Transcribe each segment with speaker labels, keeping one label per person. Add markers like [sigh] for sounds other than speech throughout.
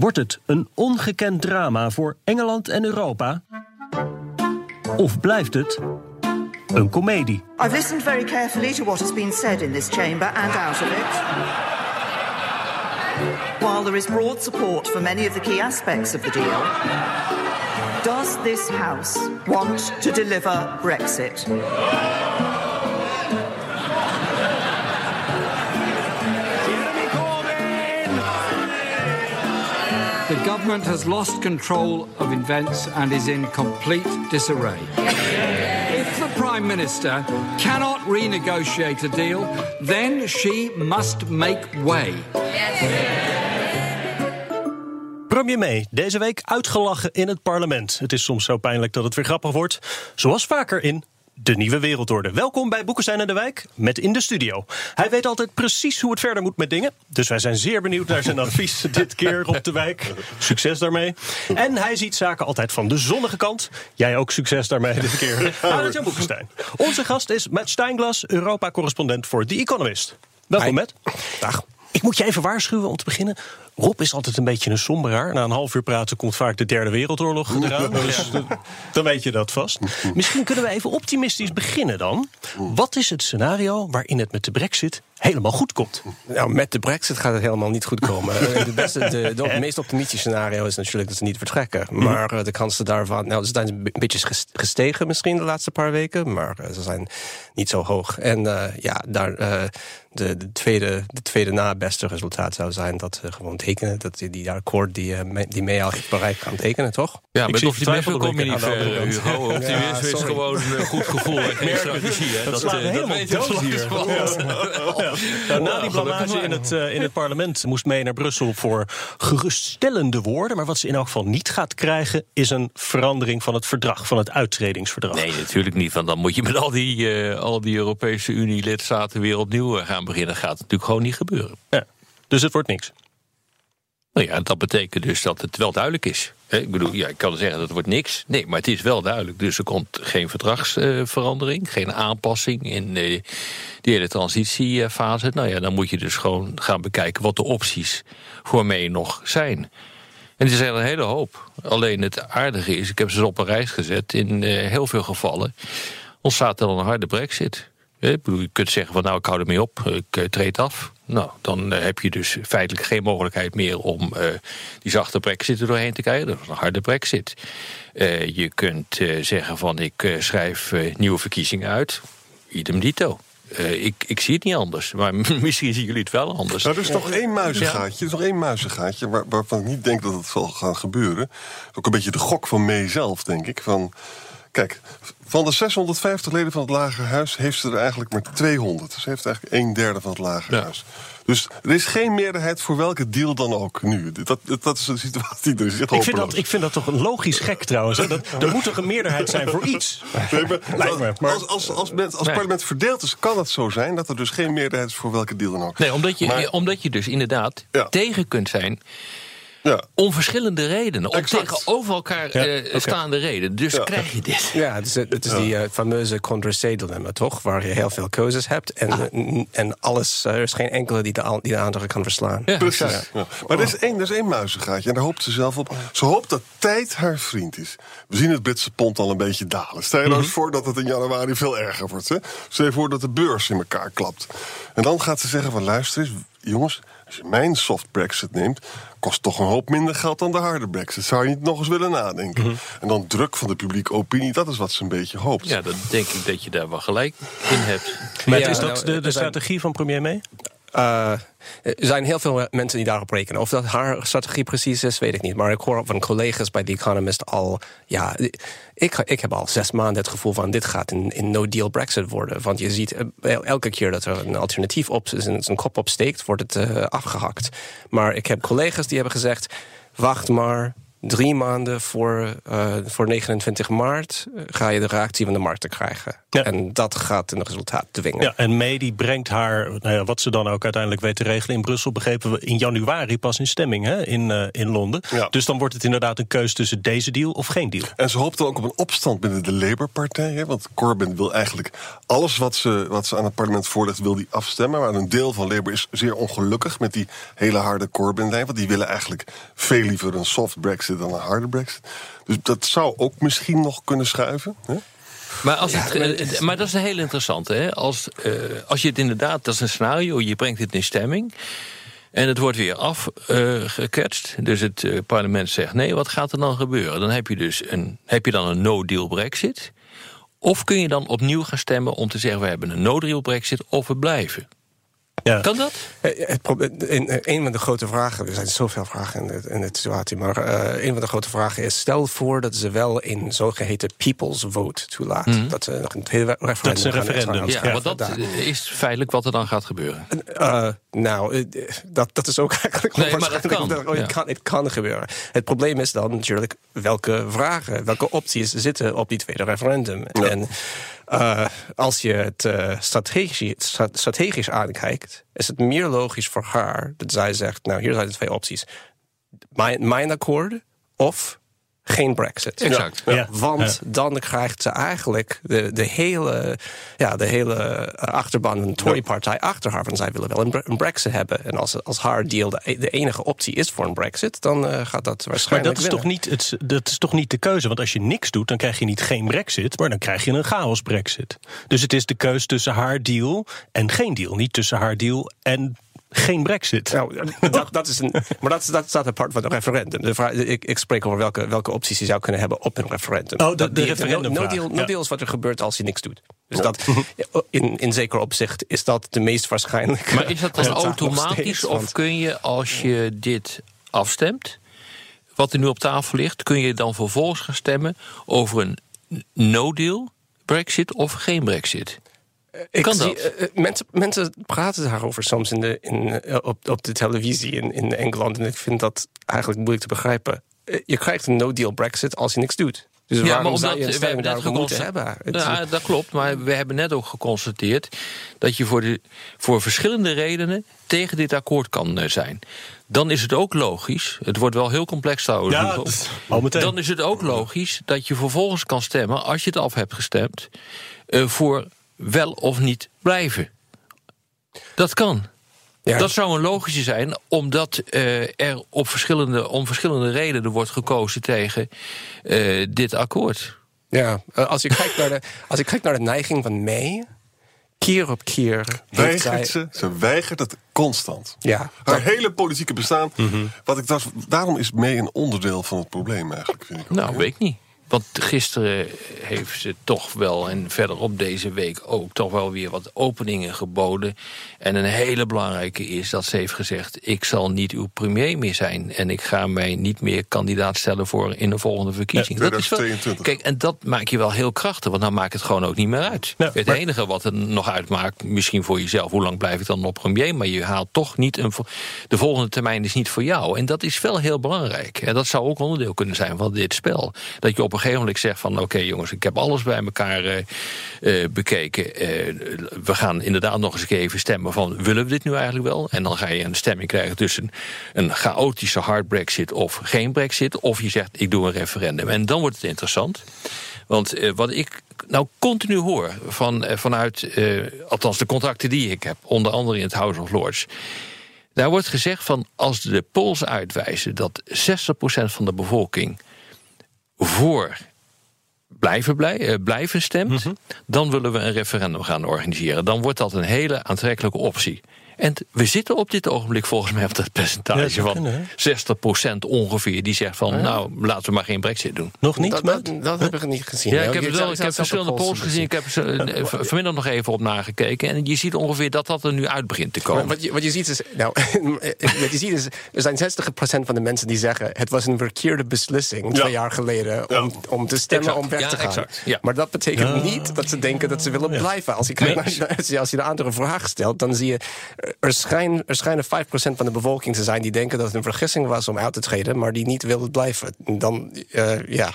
Speaker 1: Wordt het een ongekend drama voor Engeland en Europa? Of blijft het een komedie?
Speaker 2: I've listened very carefully to what has been said in this chamber and out of it. While there is broad support for many of the key aspects of the deal, does this House want to deliver Brexit?
Speaker 3: The government has lost control of events and is in complete disarray. If the Prime Minister cannot renegotiate a deal, then she must make way.
Speaker 1: Premier May, deze week uitgelachen in het parlement. Het is soms zo pijnlijk dat het weer grappig wordt. Zoals vaker in de nieuwe wereldorde. Welkom bij Boekenstein en de Wijk met in de studio. Hij weet altijd precies hoe het verder moet met dingen. Dus wij zijn zeer benieuwd naar zijn advies [laughs] dit keer op de wijk. Succes daarmee. En hij ziet zaken altijd van de zonnige kant. Jij ook succes daarmee dit keer. [laughs] Arend Jan Boekenstein. Onze gast is Matt Steinglas, Europa-correspondent voor The Economist. Welkom, Matt. Dag. Ik moet je even waarschuwen om te beginnen. Rob is altijd een beetje een somberaar. Na een half uur praten komt vaak de derde wereldoorlog eraan. Dus dan weet je dat vast. Misschien kunnen we even optimistisch beginnen dan. Wat is het scenario waarin het met de brexit helemaal goed komt?
Speaker 4: Nou, met de brexit gaat het helemaal niet goed komen. Eh, [laughs] de, beste, de, de meest optimistische scenario is natuurlijk dat ze niet vertrekken. Maar eh, de kansen daarvan, nou, ze zijn een beetje gestegen misschien de laatste paar weken. Maar eh, ze zijn niet zo hoog. En ja, daar, de, de, tweede, de tweede na beste resultaat zou zijn dat ze gewoon tekenen. Dat die, die akkoord die, die mee al heeft bereikt gaan tekenen, toch?
Speaker 5: Ja,
Speaker 1: Ik
Speaker 5: met
Speaker 1: zie
Speaker 5: optimisme
Speaker 1: vertwijfelde
Speaker 5: kom je niet
Speaker 1: blikken aan de
Speaker 5: ver,
Speaker 1: andere kant.
Speaker 5: Hugo. Optimisme
Speaker 4: Ja,
Speaker 5: is gewoon een goed gevoel en geen strategie. hè.
Speaker 1: Dat slaat
Speaker 5: eh,
Speaker 1: helemaal
Speaker 5: weten we
Speaker 1: dood
Speaker 5: slag
Speaker 1: hier. Nou, na die blamage in het, eh, in het parlement moest mee naar Brussel voor geruststellende woorden. Maar wat ze in elk geval niet gaat krijgen, is een verandering van het verdrag, van het uittredingsverdrag.
Speaker 5: Nee, natuurlijk niet. Want dan moet je met al die, eh, al die Europese Unie-lidstaten weer opnieuw eh, gaan beginnen. Dat gaat natuurlijk gewoon niet gebeuren.
Speaker 1: Ja. Dus het wordt niks.
Speaker 5: Nou ja, dat betekent dus dat het wel duidelijk is. Ik bedoel, ja, ik kan zeggen dat wordt niks. Nee, maar het is wel duidelijk. Dus er komt geen verdragsverandering, geen aanpassing in eh, die hele transitiefase. Nou ja, dan moet je dus gewoon gaan bekijken wat de opties voor mij nog zijn. En het is een hele hoop. Alleen het aardige is, ik heb ze op een reis gezet. In eh, heel veel gevallen ontstaat er een harde brexit. Je kunt zeggen van nou ik hou ermee op, ik eh, treed af. Nou, dan eh, heb je dus feitelijk geen mogelijkheid meer om eh, die zachte brexit er doorheen te krijgen. Dat is een harde brexit. Eh, je kunt eh, zeggen van ik eh, schrijf eh, nieuwe verkiezingen uit. Idem dito. Eh, ik, ik zie het niet anders, maar [laughs] misschien zien jullie het wel anders.
Speaker 6: Nou, er is toch één muizengaatje, er is nog één muizengaatje waar, waarvan ik niet denk dat het zal gaan gebeuren. Ook een beetje de gok van May zelf, denk ik. Van, kijk, van de 650 leden van het Lagerhuis heeft ze er eigenlijk maar 200. Ze heeft eigenlijk een derde van het Lagerhuis. Dus er is geen meerderheid voor welke deal dan ook nu. Dat, dat, is de situatie. Er echt
Speaker 1: Ik vind, dat, ik vind dat toch een logisch gek trouwens. Hè? Dat, er moet toch een meerderheid zijn voor iets?
Speaker 6: Nee, maar
Speaker 1: Lijkt me, maar-
Speaker 6: Als, als, als, als
Speaker 5: Nee.
Speaker 6: parlement verdeeld is, kan het zo zijn dat er dus geen meerderheid is voor welke deal dan ook.
Speaker 5: Nee, omdat je,
Speaker 6: Maar-
Speaker 5: omdat je dus inderdaad
Speaker 6: Ja.
Speaker 5: tegen kunt zijn
Speaker 6: Ja.
Speaker 5: om verschillende redenen. Om tegenover elkaar
Speaker 1: Ja,
Speaker 5: eh, staande redenen. Dus
Speaker 6: Ja.
Speaker 5: krijg je dit.
Speaker 4: Ja, het is, het is die eh, fameuze Condorcet-dilemma, toch? Waar je heel veel keuzes hebt en, eh, en alles, er is geen enkele die de, die de andere kan verslaan.
Speaker 5: Ja.
Speaker 6: Precies. Ja. Maar er is één, er is één muizengaatje en daar hoopt ze zelf op. Ze hoopt dat tijd haar vriend is. We zien het Britse pond al een beetje dalen. Stel je nou eens voor dat het in januari veel erger wordt. Hè? Stel je voor dat de beurs in elkaar klapt. En dan gaat ze zeggen van luister eens, jongens... als je mijn soft brexit neemt... kost toch een hoop minder geld dan de harde brexit. Zou je niet nog eens willen nadenken? En dan druk van de publieke opinie, dat is wat ze een beetje hoopt.
Speaker 5: Ja, dan denk ik dat je daar wel gelijk in hebt.
Speaker 1: Maar
Speaker 4: Ja,
Speaker 1: is
Speaker 4: nou,
Speaker 1: dat de, de
Speaker 4: zijn-
Speaker 1: strategie van premier May?
Speaker 4: Uh, er zijn heel veel mensen die daarop rekenen. Of dat haar strategie precies is, weet ik niet. Maar ik hoor van collega's bij The Economist al... ja, ik, ik heb al zes maanden het gevoel van... dit gaat een, een no-deal Brexit worden. Want je ziet eh, elke keer dat er een alternatief op zijn, zijn kop opsteekt... wordt het uh, afgehakt. Maar ik heb collega's die hebben gezegd... wacht maar, drie maanden voor, uh, voor 29 maart eh, ga je de reactie van de markten krijgen. En dat gaat een resultaat dwingen.
Speaker 1: Ja, en May die brengt haar, nou ja, wat ze dan ook uiteindelijk weet te regelen in Brussel, begrepen we in januari pas in stemming hè, in, uh, in Londen. Ja. Dus dan wordt het inderdaad een keus tussen deze deal of geen deal.
Speaker 6: En ze hoopten ook op een opstand binnen de Labour-partij. Hè, want Corbyn wil eigenlijk alles wat ze, wat ze aan het parlement voorlegt, wil die afstemmen. Maar een deel van Labour is zeer ongelukkig met die hele harde Corbyn-lijn. Want die willen eigenlijk veel liever een soft Brexit dan een harde brexit. Dus dat zou ook misschien nog kunnen schuiven. Hè?
Speaker 5: Maar, als het, eh, maar dat is een heel interessant. Hè? Als, uh, als je het inderdaad, dat is een scenario, je brengt het in stemming. En het wordt weer afgeketst. Uh, dus het uh, parlement zegt: nee, wat gaat er dan gebeuren? Dan heb je dus een, heb je dan een no-deal Brexit. Of kun je dan opnieuw gaan stemmen om te zeggen: we hebben een no-deal Brexit of we blijven. Ja. Kan dat?
Speaker 4: Eh, een van de grote vragen, er zijn zoveel vragen in de, in de situatie, maar uh, een van de grote vragen is: stel voor dat ze wel een zogeheten people's vote toelaten. Mm Dat ze nog een hele referendum.
Speaker 1: Dat is een referendum.
Speaker 5: Ja, want dat is feitelijk wat er dan gaat gebeuren.
Speaker 4: Uh, nou, dat, dat is ook [laughs] eigenlijk
Speaker 5: nee, maar dat kan.
Speaker 4: Dat, het, kan, het kan gebeuren. Het probleem is dan natuurlijk welke vragen, welke opties zitten op die tweede referendum. En uh, als je het uh, strategisch, strategisch aankijkt, is het meer logisch voor haar dat zij zegt: Nou, hier zijn de twee opties. Mijn, mijn akkoord of geen Brexit.
Speaker 5: Exact.
Speaker 4: Ja. Want dan krijgt ze eigenlijk de, de, hele, ja, de hele achterban van de Tory-partij achter haar. Van zij willen wel een, Brexit hebben. En als, als haar deal de, de enige optie is voor een Brexit, dan uh, gaat dat waarschijnlijk.
Speaker 1: Maar dat is, toch niet het, dat is toch niet de keuze? Want als je niks doet, dan krijg je niet geen Brexit, maar dan krijg je een chaos-Brexit. Dus het is de keuze tussen haar deal en geen deal. Niet tussen haar deal en geen brexit.
Speaker 4: Nou, [laughs] dat, dat is een, maar dat, dat staat apart van het referendum. De vraag, ik, ik spreek over welke, welke opties je zou kunnen hebben op een referendum.
Speaker 1: Oh, dat, de, referendum.
Speaker 4: No, deal, no deal is wat er gebeurt als je niks doet. Dus dat, in, in zeker opzicht is dat de meest waarschijnlijke.
Speaker 5: Maar is dat dan [laughs] automatisch of kun je als je dit afstemt, wat er nu op tafel ligt, kun je dan vervolgens gaan stemmen over een no-deal Brexit of geen Brexit?
Speaker 4: Ik kan zie, dat? Uh, mensen, mensen praten daarover soms in de, in, op, op de televisie in, in Engeland. En ik vind dat eigenlijk moeilijk te begrijpen. Je krijgt een no-deal Brexit als je niks doet. Dus ja, waarom maar omdat, zou je we hebben net moeten hebben?
Speaker 5: Ja, dat klopt, maar we hebben net ook geconstateerd... dat je voor, de, voor verschillende redenen tegen dit akkoord kan zijn. Dan is het ook logisch, het wordt wel heel complex trouwens... Ja, al meteen. dan is het ook logisch dat je vervolgens kan stemmen... als je het af hebt gestemd, uh, voor wel of niet blijven. Dat kan. Ja. Dat zou een logische zijn, omdat uh, er op verschillende, om verschillende redenen wordt gekozen tegen uh, dit akkoord.
Speaker 4: Ja, eh, als ik kijk naar de, [laughs] als ik kijk naar de neiging van May, keer op keer.
Speaker 6: Weigert zij... ze, ze weigert het constant.
Speaker 4: Ja,
Speaker 6: Haar hele politieke bestaan. Mm -hmm. wat ik dacht, daarom is May een onderdeel van het probleem eigenlijk, vind ik.
Speaker 5: Nou, weet ik niet. Want gisteren heeft ze toch wel, en verderop deze week ook, toch wel weer wat openingen geboden. En een hele belangrijke is dat ze heeft gezegd: Ik zal niet uw premier meer zijn. En ik ga mij niet meer kandidaat stellen voor in de volgende verkiezing.
Speaker 6: Ja, dat is wel,
Speaker 5: kijk, en dat maak je wel heel krachtig, want dan maakt het gewoon ook niet meer uit. Ja, het enige wat er nog uitmaakt, misschien voor jezelf, hoe lang blijf ik dan nog premier? Maar je haalt toch niet een. De volgende termijn is niet voor jou. En dat is wel heel belangrijk. En dat zou ook onderdeel kunnen zijn van dit spel. Dat je op een gegeven moment zegt van oké jongens, ik heb alles bij elkaar uh, uh, bekeken. Uh, we gaan inderdaad nog eens even stemmen van willen we dit nu eigenlijk wel? En dan ga je een stemming krijgen tussen een chaotische hard brexit of geen brexit. Of je zegt ik doe een referendum. En dan wordt het interessant. Want wat ik nou continu hoor van, vanuit, althans de contacten die ik heb, onder andere in het House of Lords. Daar wordt gezegd van als de polls uitwijzen dat 60% van de bevolking voor blijven, blij, uh, blijven stemt, mhm. dan willen we een referendum gaan organiseren. Dan wordt dat een hele aantrekkelijke optie. En we zitten op dit ogenblik volgens mij op dat percentage van
Speaker 1: kunnen,
Speaker 5: 60% ongeveer. Die zegt van, nou, laten we maar geen brexit doen.
Speaker 1: Nog niet,
Speaker 4: Dat, dat, dat heb ik niet gezien.
Speaker 5: Ja, ik heb, het wel, ik heb verschillende
Speaker 4: de
Speaker 5: polls gezien. Ik heb ze eh, v- vanmiddag nog even op nagekeken. En je ziet ongeveer dat dat er nu uit begint te
Speaker 4: Maar
Speaker 5: komen.
Speaker 4: wat je, wat je ziet is, nou, [laughs] wat je ziet is, er zijn 60% van de mensen die zeggen het was een verkeerde beslissing twee jaar geleden om, om te stemmen
Speaker 5: Exact.
Speaker 4: om weg
Speaker 5: Ja,
Speaker 4: te gaan.
Speaker 5: exact. Ja.
Speaker 4: Maar dat betekent niet dat ze denken dat ze willen blijven. Als je, kijkt
Speaker 5: Nee.
Speaker 4: naar, [laughs] als je- als je de andere vraag stelt, dan zie je er, schijn, er schijnen 5% van de bevolking te zijn die denken dat het een vergissing was om uit te treden, maar die niet willen blijven. Dan, eh, ja.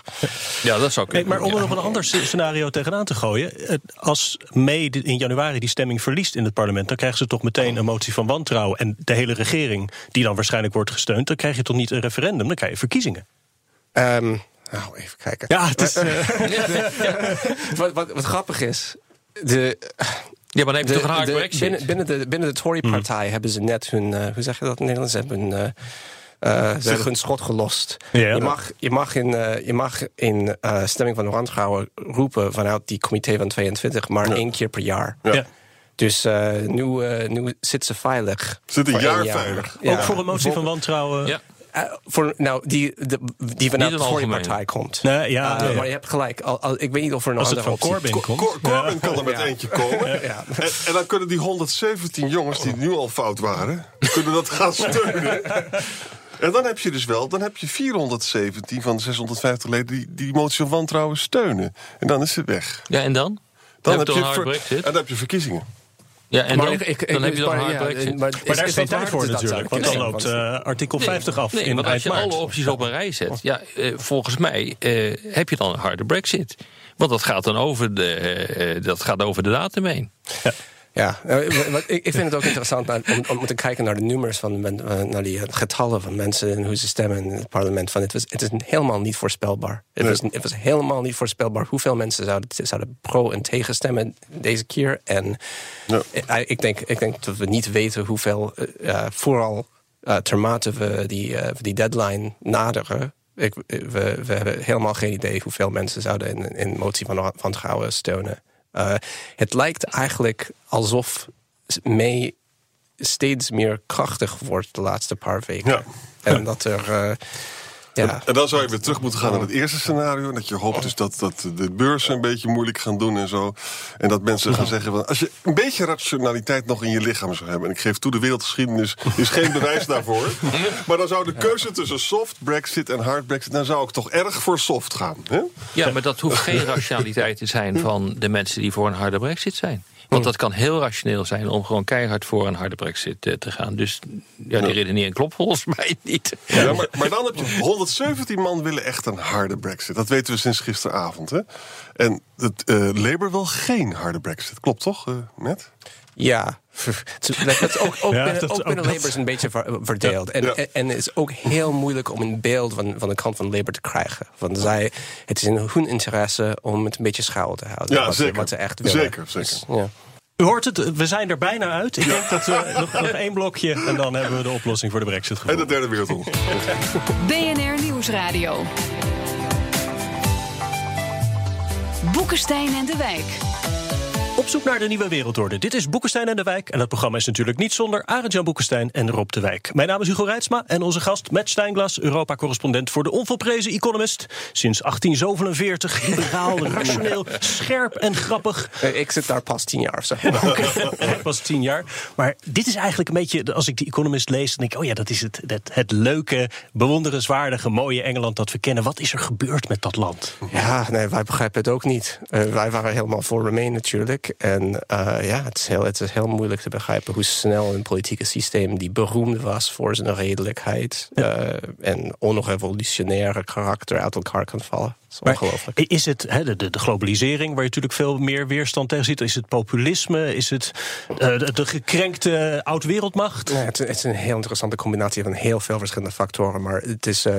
Speaker 5: Ja, dat zou
Speaker 1: Nee,
Speaker 5: kunnen.
Speaker 1: maar om er
Speaker 5: ja.
Speaker 1: nog een ander sce- scenario tegenaan te gooien. Als May in januari die stemming verliest in het parlement, dan krijgen ze toch meteen een motie van wantrouwen. En de hele regering, die dan waarschijnlijk wordt gesteund, dan krijg je toch niet een referendum, dan krijg je verkiezingen.
Speaker 4: Ehm, nou, even kijken.
Speaker 1: Ja, het is. [laughs] eh,
Speaker 4: Wat, wat, wat grappig is, de,
Speaker 5: Ja, maar dan heb je
Speaker 4: De-
Speaker 5: toch een hard
Speaker 4: de-. Binnen, binnen de, binnen de Tory-partij hebben ze net hun, eh, hoe zeg je dat in Nederlands? Ze hebben hun, eh, eh, ze hebben hun schot gelost. Je, mag, je mag in, eh, je mag in eh, stemming van wantrouwen roepen vanuit die comité van 22, maar één keer per jaar.
Speaker 1: ja.
Speaker 4: Dus eh, nu, eh, nu zit ze veilig.
Speaker 6: Zit een jaar veilig.
Speaker 4: Ja.
Speaker 1: Ook voor een motie van wantrouwen.
Speaker 5: Ja.
Speaker 4: Eh, voor, nou, die, de, die vanuit de Tory-partij
Speaker 5: algemeen.
Speaker 4: komt.
Speaker 1: Nee, ja,
Speaker 4: Eh,
Speaker 1: ja, ja.
Speaker 4: Maar je hebt gelijk. Al, al- ik weet niet of er een
Speaker 1: Als het
Speaker 4: andere
Speaker 1: van
Speaker 4: optie
Speaker 1: Corbyn komt.
Speaker 6: Cor- Corbyn kan er met
Speaker 4: Ja.
Speaker 6: eentje komen.
Speaker 4: Ja.
Speaker 6: En, en dan kunnen die 117 jongens die nu al fout waren, kunnen dat gaan steunen. En dan heb je dus wel, dan heb je 417 van de 650 leden die die motie van wantrouwen steunen. En dan is het weg.
Speaker 5: Ja, en dan?
Speaker 6: Dan
Speaker 5: heb je
Speaker 6: je
Speaker 5: toch een hard
Speaker 6: ver-
Speaker 5: brexit?
Speaker 6: en dan heb je verkiezingen.
Speaker 5: Ja, en
Speaker 4: Maar
Speaker 5: dan,
Speaker 4: ik- ik- ik-
Speaker 5: dan heb je
Speaker 4: maar
Speaker 5: hard
Speaker 4: ja,
Speaker 5: brexit.
Speaker 4: maar-
Speaker 1: Maar daar is geen
Speaker 4: dat
Speaker 1: tijd voor natuurlijk, want dan loopt eh, artikel 50 af
Speaker 5: Nee,
Speaker 1: in
Speaker 5: want als je alle opties op een rij zet, ja, eh, volgens mij eh, heb je dan een harde brexit. Want dat gaat dan over de, dat gaat over de datum heen.
Speaker 4: Ja, eh, wat- ik, vind het ook interessant om, om te kijken naar de nummers van eh, naar die getallen van mensen en hoe ze stemmen in het parlement. Van het, was, het is helemaal niet voorspelbaar. Het, was, het was helemaal niet voorspelbaar hoeveel mensen zouden, zouden pro en tegen stemmen deze keer. En
Speaker 6: Ja.
Speaker 4: eh, ik, denk, ik denk dat we niet weten hoeveel, eh, eh, vooral uh, termate we die, eh, die deadline naderen. Ik, we, we hebben helemaal geen idee hoeveel mensen zouden in, in motie van wantrouwen steunen. Uh, het lijkt eigenlijk alsof May steeds meer krachtig wordt de laatste paar weken.
Speaker 6: Ja.
Speaker 4: En dat er. Uh, ja.
Speaker 6: En dan zou je weer terug moeten gaan naar het eerste scenario. Dat je hoopt dus dat, dat de beurzen een beetje moeilijk gaan doen en zo. En dat mensen gaan zeggen: van, als je een beetje rationaliteit nog in je lichaam zou hebben. En ik geef toe, de wereldgeschiedenis is geen bewijs [laughs] daarvoor. Maar dan zou de keuze tussen soft Brexit en hard Brexit. dan zou ik toch erg voor soft gaan. Hè?
Speaker 5: Ja, maar dat hoeft geen rationaliteit te zijn van de mensen die voor een harde brexit zijn. Want dat kan heel rationeel zijn om gewoon keihard voor een harde brexit eh, te gaan. Dus ja, die redenering klopt volgens [laughs] mij niet.
Speaker 6: Ja, maar, maar dan heb je 117 man willen echt een harde brexit. Dat weten we sinds gisteravond. Hè? En het, uh, Labour wil geen harde brexit. Klopt toch, uh, Matt?
Speaker 4: Ja, [laughs] dat is ook, ook
Speaker 1: Ja,
Speaker 4: binnen,
Speaker 1: dat-
Speaker 4: ook
Speaker 1: ook
Speaker 4: binnen
Speaker 1: dat-
Speaker 4: Labour is een beetje ver- verdeeld. En,
Speaker 6: Ja.
Speaker 4: en, en het is ook heel moeilijk om een beeld van, van de kant van Labour te krijgen. Want zij, het is in hun interesse om het een beetje schouw te houden.
Speaker 6: Ja,
Speaker 4: wat,
Speaker 6: zeker.
Speaker 4: Ze, wat ze echt willen.
Speaker 6: Zeker, zeker.
Speaker 4: Dus, ja.
Speaker 1: U hoort het, we zijn er bijna uit. Ik denk dat we [laughs] nog, nog één blokje en dan hebben we de oplossing voor de brexit
Speaker 6: En
Speaker 1: gevonden.
Speaker 6: de derde wereldoorlog. [laughs]
Speaker 7: BNR Nieuwsradio. Boekenstein en de Wijk.
Speaker 1: Op zoek naar de nieuwe wereldorde. Dit is Boekenstein en de Wijk. En dat programma is natuurlijk niet zonder Arend-Jan Boekenstein en Rob de Wijk. Mijn naam is Hugo Reitsma en onze gast Matt Steinglas, Europa-correspondent voor de onvolprezen Economist. Sinds 1847, liberaal, [laughs] rationeel, scherp en grappig.
Speaker 4: Eh, Ik zit daar pas tien jaar of zo. [laughs]
Speaker 1: Hij was [laughs] tien jaar. Maar dit is eigenlijk een beetje, als ik die Economist lees, dan denk ik, oh ja, dat is het, het, het leuke, bewonderenswaardige, mooie Engeland dat we kennen. Wat is er gebeurd met dat land?
Speaker 4: Ja, nee, wij begrijpen het ook niet. Uh, wij waren helemaal voor Remain natuurlijk. En uh, ja, het is, heel, het is heel moeilijk te begrijpen hoe snel een politieke systeem die beroemd was voor zijn redelijkheid uh, en onrevolutionaire karakter uit elkaar kan vallen. Is ongelooflijk.
Speaker 1: Is het he, de, de, globalisering, waar je natuurlijk veel meer weerstand tegen ziet? Is het populisme? Is het uh, de, de, gekrenkte oud-wereldmacht?
Speaker 4: Nee, het, het, is een heel interessante combinatie van heel veel verschillende factoren. Maar het is uh,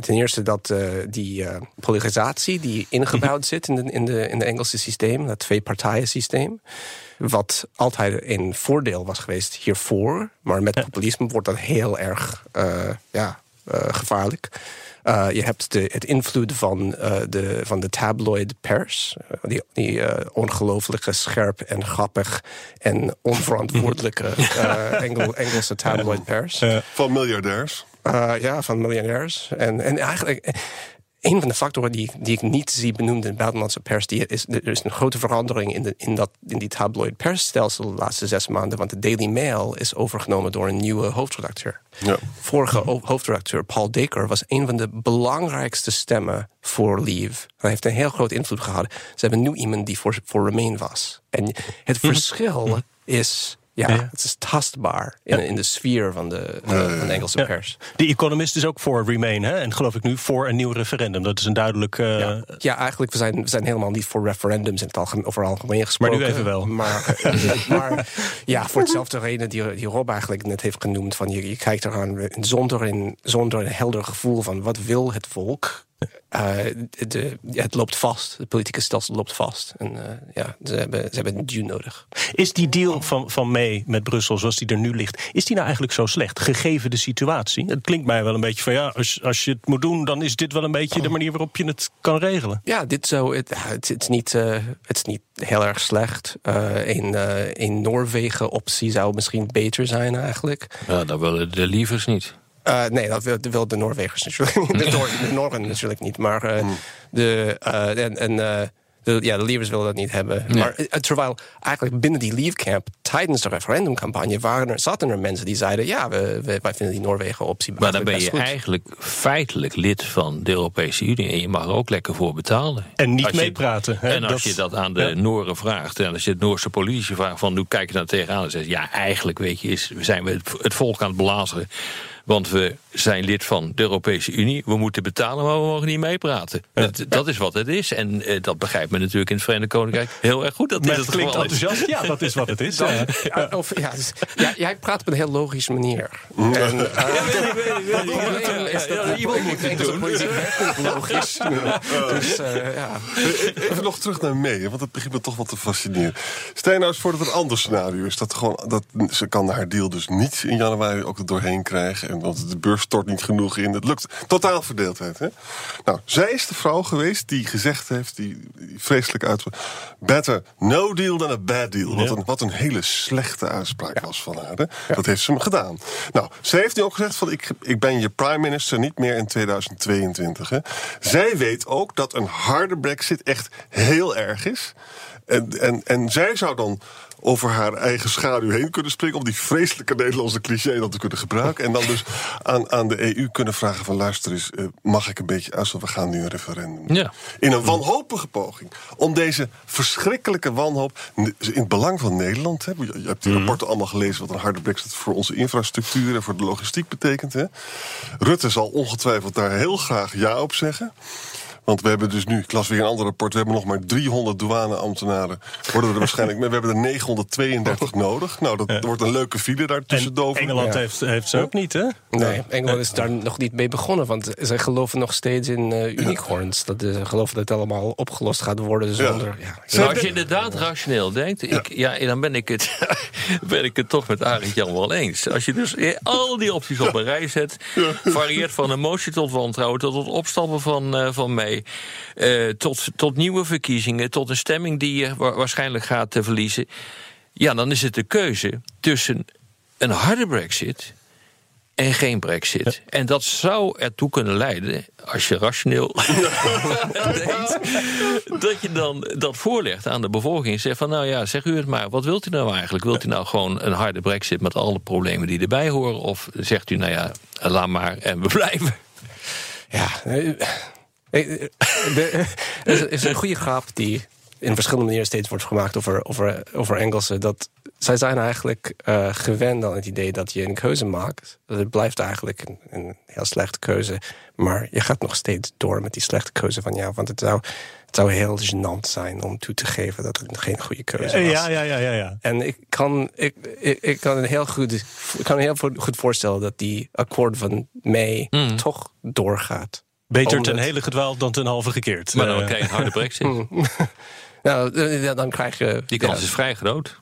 Speaker 4: ten eerste dat uh, die polarisatie die ingebouwd zit in de, in, de, in de Engelse systeem, dat twee-partijen systeem. Wat altijd een voordeel was geweest hiervoor. Maar met populisme wordt dat heel erg ja, gevaarlijk. Uh, je hebt de, het invloed van, uh, de, van de tabloid pers. Uh, die die ongelooflijke scherp en grappig en onverantwoordelijke [laughs] Engel, Engelse tabloid pers.
Speaker 6: van miljardairs.
Speaker 4: ja, van miljardairs. En, en eigenlijk een van de factoren die, die ik niet zie benoemd in de buitenlandse pers, die is, er is een grote verandering in, de, in, dat, in die tabloid persstelsel de laatste zes maanden. Want de Daily Mail is overgenomen door een nieuwe hoofdredacteur. Ja. Vorige hoofdredacteur, Paul Dekker, was een van de belangrijkste stemmen voor Leave. Hij heeft een heel groot invloed gehad. Ze hebben nu iemand die voor, voor Remain was. En het mhm. verschil is ja, het is tastbaar in, in de sfeer van de, uh, van de Engelse pers.
Speaker 1: De Economist is ook voor Remain, hè? en geloof ik nu voor een nieuw referendum. Dat is een duidelijk. Uh...
Speaker 4: Ja. ja. eigenlijk, we zijn, we zijn helemaal niet voor referendums in het algemeen, over algemeen gesproken.
Speaker 1: Maar nu even wel.
Speaker 4: Maar, eh, maar ja, voor hetzelfde reden die, die Rob eigenlijk net heeft genoemd: van je, je kijkt eraan zonder een, zonder een helder gevoel van wat wil het volk uh, de, het loopt vast. Het politieke stelsel loopt vast. En uh, ja, ze hebben, ze hebben een deal nodig.
Speaker 1: Is die deal van, van May met Brussel, zoals die er nu ligt... is die nou eigenlijk zo slecht, gegeven de situatie? Het klinkt mij wel een beetje van... ja, als, als je het moet doen, dan is dit wel een beetje de manier waarop je het kan regelen.
Speaker 4: Ja, dit zo, het, het, het is, niet, uh, het is niet heel erg slecht. een, een Noorwegen-optie zou misschien beter zijn eigenlijk.
Speaker 5: Ja, dat willen de lievers niet.
Speaker 4: Uh, nee, dat wil, wil, de Noorwegers natuurlijk niet. De, de Noorden natuurlijk niet. Maar uh, de, uh, en, en de, ja, de Leavers willen dat niet hebben. Maar terwijl eigenlijk binnen die Leave Camp tijdens de referendumcampagne waren er, zaten er mensen die zeiden: ja, we, wij vinden die Noorwegen-optie.
Speaker 5: Maar dan ben je eigenlijk feitelijk lid van de Europese Unie en je mag er ook lekker voor betalen.
Speaker 1: En niet meepraten.
Speaker 5: En als je dat aan de ja. Nooren vraagt en als je het Noorse politie vraagt: van hoe kijk je daar tegenaan? En zegt ja, eigenlijk weet je, is, zijn we het, het volk aan het belazeren. Want we zijn lid van de Europese Unie. We moeten betalen, maar we mogen niet meepraten. Dat, dat, is wat het is. En uh, dat begrijpt men natuurlijk in het Verenigd Koninkrijk heel erg goed. Dat
Speaker 1: dit het klinkt enthousiast. Ja, dat is wat het is.
Speaker 4: Dan, ja, of, ja, dus, ja, jij praat op een heel logische manier. En, uh,
Speaker 5: iemand moet het doen.
Speaker 4: Logisch. Dus, uh, ja.
Speaker 6: Even nog terug naar mee, want het begint me toch wat te fascineren. Stel je nou eens voor dat het een ander scenario is. Dat, gewoon, dat ze kan haar deal dus niet in januari ook er doorheen krijgen want de beurs stort niet genoeg in. Het lukt. Totaal verdeeldheid. Hè? Nou, zij is de vrouw geweest die gezegd heeft, die, die vreselijk uit. Better no deal than a bad deal. Wat, een, wat een hele slechte uitspraak was van haar. Hè? Dat heeft ze hem gedaan. Nou, zij heeft nu ook gezegd: van ik, ik ben je prime minister niet meer in 2022. Hè? Zij weet ook dat een harde brexit echt heel erg is. En, en, en zij zou dan over haar eigen schaduw heen kunnen springen. Om die vreselijke Nederlandse cliché dan te kunnen gebruiken. En dan dus aan, aan de EU kunnen vragen: van luister eens, uh, mag ik een beetje uit? We gaan nu een referendum. Ja. In een wanhopige poging. Om deze verschrikkelijke wanhoop. In het belang van Nederland. Hè, je hebt die mhm. rapporten allemaal gelezen. wat een harde brexit voor onze infrastructuur en voor de logistiek betekent. Hè. Rutte zal ongetwijfeld daar heel graag ja op zeggen. Want we hebben dus nu, ik las weer een ander rapport, we hebben nog maar 300 douaneambtenaren. Worden er waarschijnlijk, [laughs] we hebben er 932 nodig. Nou, dat wordt een leuke file daar tussen Dover.
Speaker 1: Engeland heeft, heeft ze ook niet, hè?
Speaker 4: Nee, Engeland is daar nog niet mee begonnen. Want zij geloven nog steeds in uh, unicorns. Dat, ze geloven dat het allemaal opgelost gaat worden zonder... Ja.
Speaker 5: Nou, als je inderdaad rationeel denkt, ik, ja. dan ben ik, het, [laughs] ben ik het toch met Arendt Jan wel eens. Als je dus al die opties op een rij zet, varieert van een motie tot wantrouwen tot het opstappen van, uh, van uh, tot, tot nieuwe verkiezingen, tot een stemming die je waarschijnlijk gaat uh, verliezen. Ja, dan is het de keuze tussen een harde brexit en geen brexit. En dat zou ertoe kunnen leiden, als je rationeel [laughs] denkt, dat je dan dat voorlegt aan de bevolking en zegt van nou ja, zeg u het maar, wat wilt u nou eigenlijk? Wilt u nou gewoon een harde brexit met alle problemen die erbij horen? Of zegt u nou ja, laat maar en we blijven?
Speaker 4: Ja, er is een goede grap die in verschillende manieren steeds wordt gemaakt over, over, over Engelsen. Dat zij zijn eigenlijk uh, gewend aan het idee dat je een keuze maakt. Dat het blijft eigenlijk een, een, heel slechte keuze. Maar je gaat nog steeds door met die slechte keuze van jou. Want het zou, het zou heel gênant zijn om toe te geven dat het geen goede keuze was.
Speaker 1: Ja, ja, ja, ja. ja.
Speaker 4: En ik kan, ik, ik, ik kan, heel goed, ik kan me heel goed voorstellen dat die akkoord van mei mm. toch doorgaat.
Speaker 1: Beter ten hele gedwaald dan ten halve gekeerd.
Speaker 5: Maar dan eh. krijg je een harde brexit. [laughs]
Speaker 4: nou, dan krijg je...
Speaker 5: Die kans is vrij groot.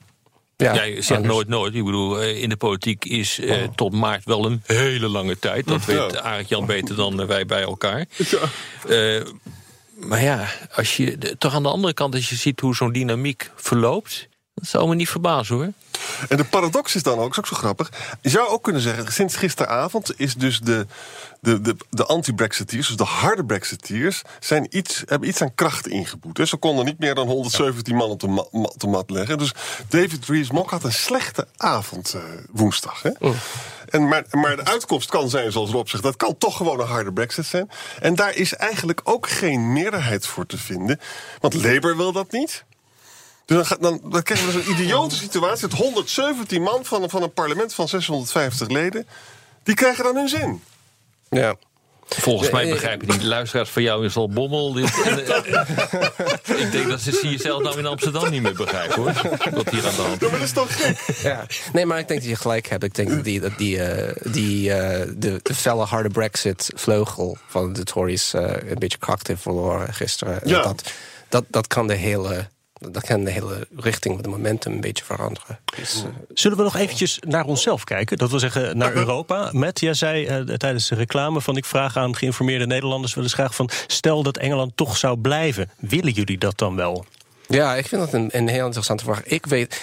Speaker 4: Ja,
Speaker 5: Jij zegt
Speaker 4: anders.
Speaker 5: nooit nooit. Ik bedoel, eh, in de politiek is eh, tot maart wel een hele lange tijd. Dat weet
Speaker 6: Ja.
Speaker 5: Arendt Jan beter dan wij bij elkaar. Eh, maar ja, als je, toch aan de andere kant, als je ziet hoe zo'n dynamiek verloopt... dat zou me niet verbazen hoor.
Speaker 6: En de paradox is dan ook, is ook zo grappig. Je zou ook kunnen zeggen, sinds gisteravond is dus de, de, de, de anti-Brexiteers, dus de harde Brexiteers, zijn iets, hebben iets aan kracht ingeboet. hè. Ze konden niet meer dan 117 man op de, ma- ma- op de mat leggen. Dus David Rees-Mogg had een slechte avond eh, woensdag. Hè? En maar, maar de uitkomst kan zijn, zoals Rob zegt, dat kan toch gewoon een harde Brexit zijn. En daar is eigenlijk ook geen meerderheid voor te vinden. Want Labour wil dat niet. Dus dan, dan, dan krijgen we dus een idiote situatie... dat 117 man van, van een parlement van 650 leden... die krijgen dan hun zin.
Speaker 4: Ja.
Speaker 5: Volgens mij
Speaker 4: Eh, eh,
Speaker 5: begrijp je niet. De luisteraars van jou is al bommel. Dit, [laughs] en, eh, ik denk dat ze zie je zelf nou in Amsterdam niet meer begrijpen hoor. Wat hier aan de hand
Speaker 6: Ja, maar dat is toch gek?
Speaker 4: Ja. Nee, maar ik denk dat je gelijk hebt. Ik denk dat die, dat die, eh, die, eh, de, de felle harde Brexit-vleugel van de Tories eh, een beetje kracht heeft verloren gisteren. En
Speaker 6: Ja.
Speaker 4: Dat, dat, dat kan de hele. Dat kan de hele richting van de momentum een beetje veranderen. Dus, eh,
Speaker 1: Zullen we nog eventjes naar onszelf kijken? Dat wil zeggen naar Europa. Met, jij zei eh, tijdens de reclame van ik vraag aan geïnformeerde Nederlanders wel eens graag van stel dat Engeland toch zou blijven. Willen jullie dat dan wel?
Speaker 4: Ja, ik vind dat een, een heel interessante vraag. Ik weet.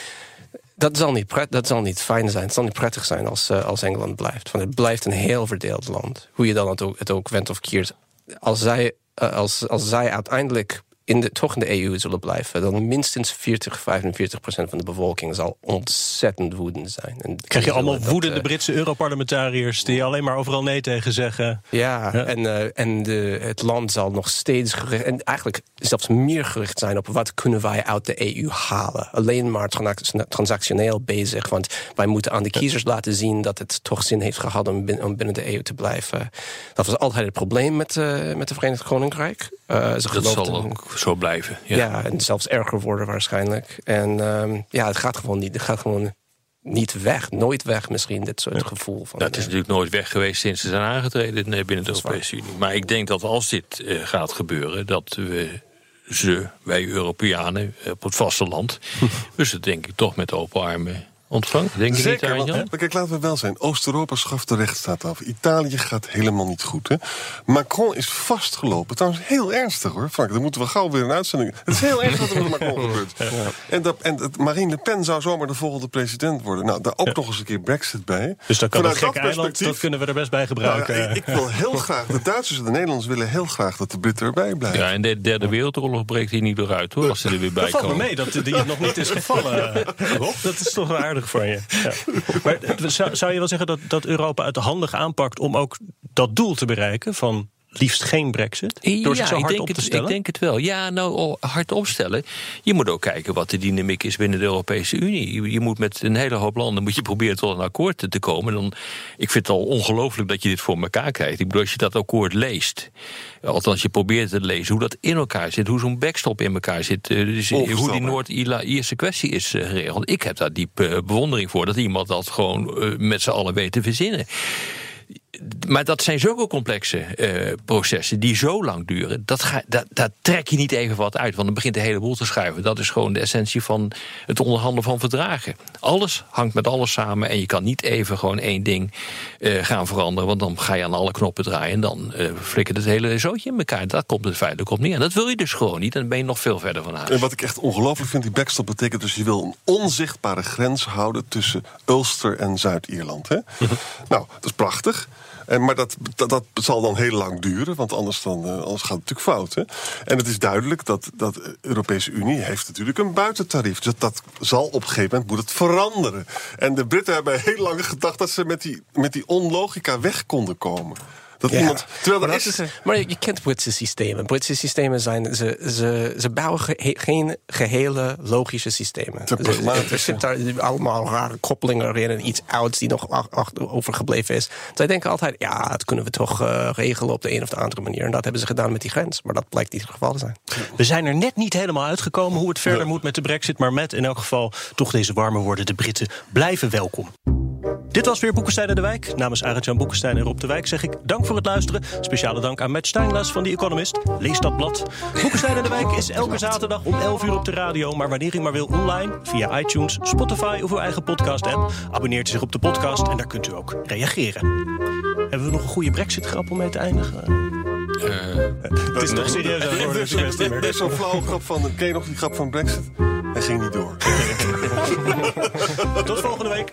Speaker 4: Dat zal, niet pret, dat zal niet fijn zijn. Het zal niet prettig zijn als, eh, als Engeland blijft. Want het blijft een heel verdeeld land. Hoe je dan het ook, het ook went of keert. Als zij, als, als zij uiteindelijk in de, toch in de EU zullen blijven... dan minstens 40, 45 procent van de bevolking zal ontzettend woedend zijn. En
Speaker 1: Krijg je allemaal
Speaker 4: dat,
Speaker 1: woedende
Speaker 4: eh,
Speaker 1: Britse Europarlementariërs die alleen maar overal nee tegen zeggen?
Speaker 4: Ja,
Speaker 1: Ja.
Speaker 4: en, eh, en de, het land zal nog steeds gericht... en eigenlijk zelfs meer gericht zijn op... wat kunnen wij uit de EU halen. Alleen maar trans- transactioneel bezig. Want wij moeten aan de kiezers laten zien... dat het toch zin heeft gehad om binnen, om binnen de EU te blijven. Dat was altijd het probleem met, eh met de Verenigd Koninkrijk. Eh, ze
Speaker 5: Dat
Speaker 4: geloofden-
Speaker 5: zal ook zo blijven. Ja.
Speaker 4: ja. en zelfs erger worden waarschijnlijk. En ehm, ja, het gaat gewoon niet. Het gaat gewoon niet weg. Nooit weg misschien, dit soort gevoel. Van,
Speaker 5: het is
Speaker 4: eh,
Speaker 5: natuurlijk nooit weg geweest sinds ze zijn aangetreden eh, binnen de. Europese Unie. Maar ik denk dat als dit eh, gaat gebeuren, dat we ze, wij Europeanen op het vasteland, [laughs] we ze denk ik toch met open armen ontvangen. Denk je niet,
Speaker 6: Zeker,
Speaker 5: Arjan?
Speaker 6: want, kijk, laten we wel zijn. Oost-Europa schaft de rechtsstaat af. Italië gaat helemaal niet goed. Hè? Macron is vastgelopen. Trouwens, heel ernstig hoor, Frank. Dan moeten we gauw weer een uitzending... Het is heel ernstig wat er met [laughs] Macron gebeurt. En, dat, en dat Marine Le Pen zou zomaar de volgende president worden. Nou, daar ook nog eens een keer Brexit bij.
Speaker 1: Dus dan kan dat
Speaker 6: Vanuit
Speaker 1: gekke eiland, dat kunnen we er best bij
Speaker 6: Nou
Speaker 1: gebruiken.
Speaker 6: ja, ik, ik wil heel graag, de Duitsers en de Nederlanders willen heel graag dat de Britten erbij blijven.
Speaker 5: Ja, en de derde wereldoorlog breekt hier niet door uit hoor, als ze er weer bij
Speaker 1: Dat valt me
Speaker 5: komen.
Speaker 1: mee dat die nog niet is gevallen, [laughs] Rob. Dat is toch wel van je. Ja. Maar zou, zou je wel zeggen dat, dat Europa het handig aanpakt om ook dat doel te bereiken van liefst geen brexit? Door zich zo
Speaker 5: ik
Speaker 1: hard
Speaker 5: denk,
Speaker 1: op te
Speaker 5: het,
Speaker 1: stellen?
Speaker 5: ik denk het wel. Ja, nou, hard opstellen. Je moet ook kijken wat de dynamiek is binnen de Europese Unie. Je, je moet met een hele hoop landen moet je proberen tot een akkoord te, komen. Dan, ik vind het al ongelooflijk dat je dit voor elkaar krijgt. Ik bedoel, als je dat akkoord leest, althans je probeert te lezen hoe dat in elkaar zit, hoe zo'n backstop in elkaar zit, eh, dus hoe die. Noord-Ierse kwestie is eh, geregeld. Ik heb daar diep eh, bewondering voor dat iemand dat gewoon eh, met z'n allen weet te verzinnen. Maar dat zijn zulke complexe eh, processen die zo lang duren. Dat ga, dat, daar trek je niet even wat uit. Want dan begint de hele boel te schuiven. Dat is gewoon de essentie van het onderhandelen van verdragen. Alles hangt met alles samen. En je kan niet even gewoon één ding eh, gaan veranderen. Want dan ga je aan alle knoppen draaien. En dan eh flikkert het hele zootje in elkaar. Dat komt het feitelijk op neer. En dat wil je dus gewoon niet. En dan ben je nog veel verder van huis.
Speaker 6: En wat ik echt ongelooflijk vind, die backstop betekent dus je wil een onzichtbare grens houden tussen Ulster en Zuid-Ierland. hè? nou, dat is prachtig. En, maar dat, dat, zal dan heel lang duren, want anders, dan, eh, gaat het natuurlijk fout. Hè? En het is duidelijk dat, dat de Europese Unie heeft natuurlijk een buitentarief. Dus dat zal op een gegeven moment moet het veranderen. En de Britten hebben heel lang gedacht dat ze met die, met die onlogica weg konden komen. Dat
Speaker 4: Ja.
Speaker 6: iemand, terwijl
Speaker 4: maar,
Speaker 6: er
Speaker 4: dat
Speaker 6: is,
Speaker 4: is, maar je kent Britse systemen. Britse systemen zijn. Ze, ze, ze bouwen ge- geen gehele logische systemen.
Speaker 6: Te pragmatisch,
Speaker 4: Er zit daar allemaal rare koppelingen erin en iets ouds die nog overgebleven is. Zij denken altijd: ja, dat kunnen we toch eh, regelen op de een of de andere manier. En dat hebben ze gedaan met die grens. Maar dat blijkt niet het geval te zijn.
Speaker 1: We zijn er net niet helemaal uitgekomen hoe het verder moet met de brexit. Maar met in elk geval toch deze warme woorden. De Britten blijven welkom. Dit was weer Boekenstein in de Wijk. Namens Arend-Jan Boekenstein en Rob de Wijk zeg ik dank voor het luisteren. Speciale dank aan Matt Steinglas van The Economist. Lees dat blad. Boekenstein in de Wijk is elke zaterdag om 11 uur op de radio. Maar wanneer u maar wil online, via iTunes, Spotify of uw eigen podcast-app. Abonneert u zich op de podcast en daar kunt u ook reageren. Hebben we nog een goede brexit-grap om mee te eindigen? het is toch serieus aan het worden,
Speaker 6: is zo'n flauwe grap van... Ken je nog die grap van Brexit? Hij ging niet door. [laughs]
Speaker 1: Tot volgende week.